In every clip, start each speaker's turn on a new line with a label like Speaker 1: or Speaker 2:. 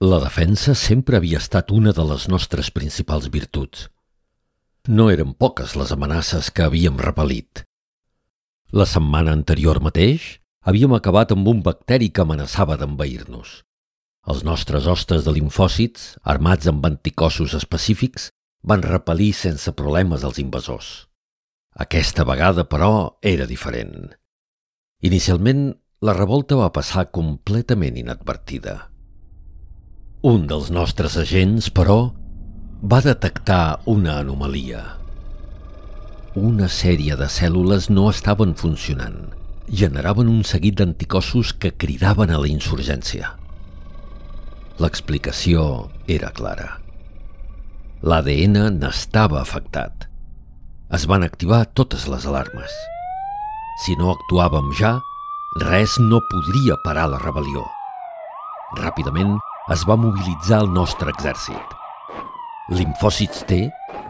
Speaker 1: La defensa sempre havia estat una de les nostres principals virtuts. No eren poques les amenaces que havíem repel·lit. La setmana anterior mateix havíem acabat amb un bacteri que amenaçava d'envair-nos. Els nostres hostes de linfòcits, armats amb anticossos específics, van repel·lir sense problemes els invasors. Aquesta vegada, però, era diferent. Inicialment, la revolta va passar completament inadvertida. Un dels nostres agents, però, va detectar una anomalia. Una sèrie de cèl·lules no estaven funcionant. Generaven un seguit d'anticossos que cridaven a la insurgència. L'explicació era clara. L'ADN n'estava afectat. Es van activar totes les alarmes. Si no actuàvem ja, res no podria parar la rebel·lió. Ràpidament es va mobilitzar el nostre exèrcit. Linfòcits T,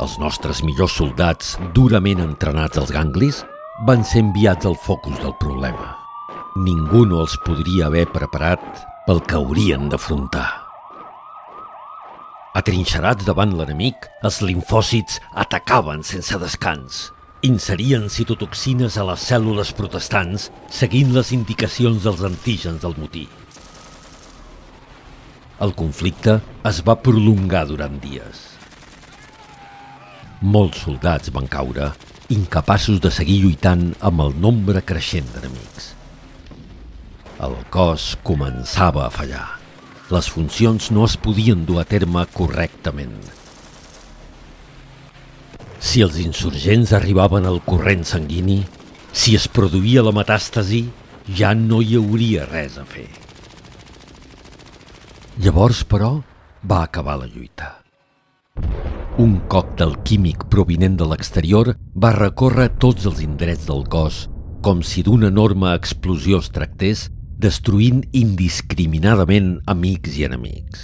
Speaker 1: els nostres millors soldats durament entrenats als ganglis, van ser enviats al focus del problema. Ningú no els podria haver preparat pel que haurien d'afrontar. Atrinxerats davant l'enemic, els linfòcits atacaven sense descans. Inserien citotoxines a les cèl·lules protestants seguint les indicacions dels antígens del motí. El conflicte es va prolongar durant dies. Molts soldats van caure, incapaços de seguir lluitant amb el nombre creixent d'enemics. El cos començava a fallar les funcions no es podien dur a terme correctament. Si els insurgents arribaven al corrent sanguini, si es produïa la metàstasi, ja no hi hauria res a fer. Llavors, però, va acabar la lluita. Un còctel químic provinent de l'exterior va recórrer tots els indrets del cos com si d'una enorme explosió es tractés destruint indiscriminadament amics i enemics.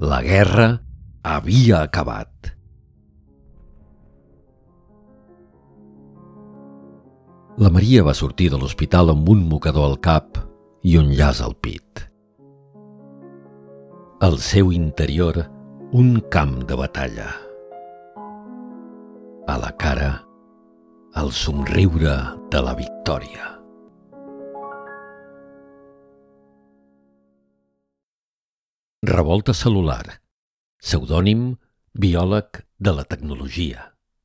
Speaker 1: La guerra havia acabat. La Maria va sortir de l'hospital amb un mocador al cap i un llaç al pit. Al seu interior, un camp de batalla. A la cara, el somriure de la victòria. Revolta cel·lular. Pseudònim biòleg de la tecnologia.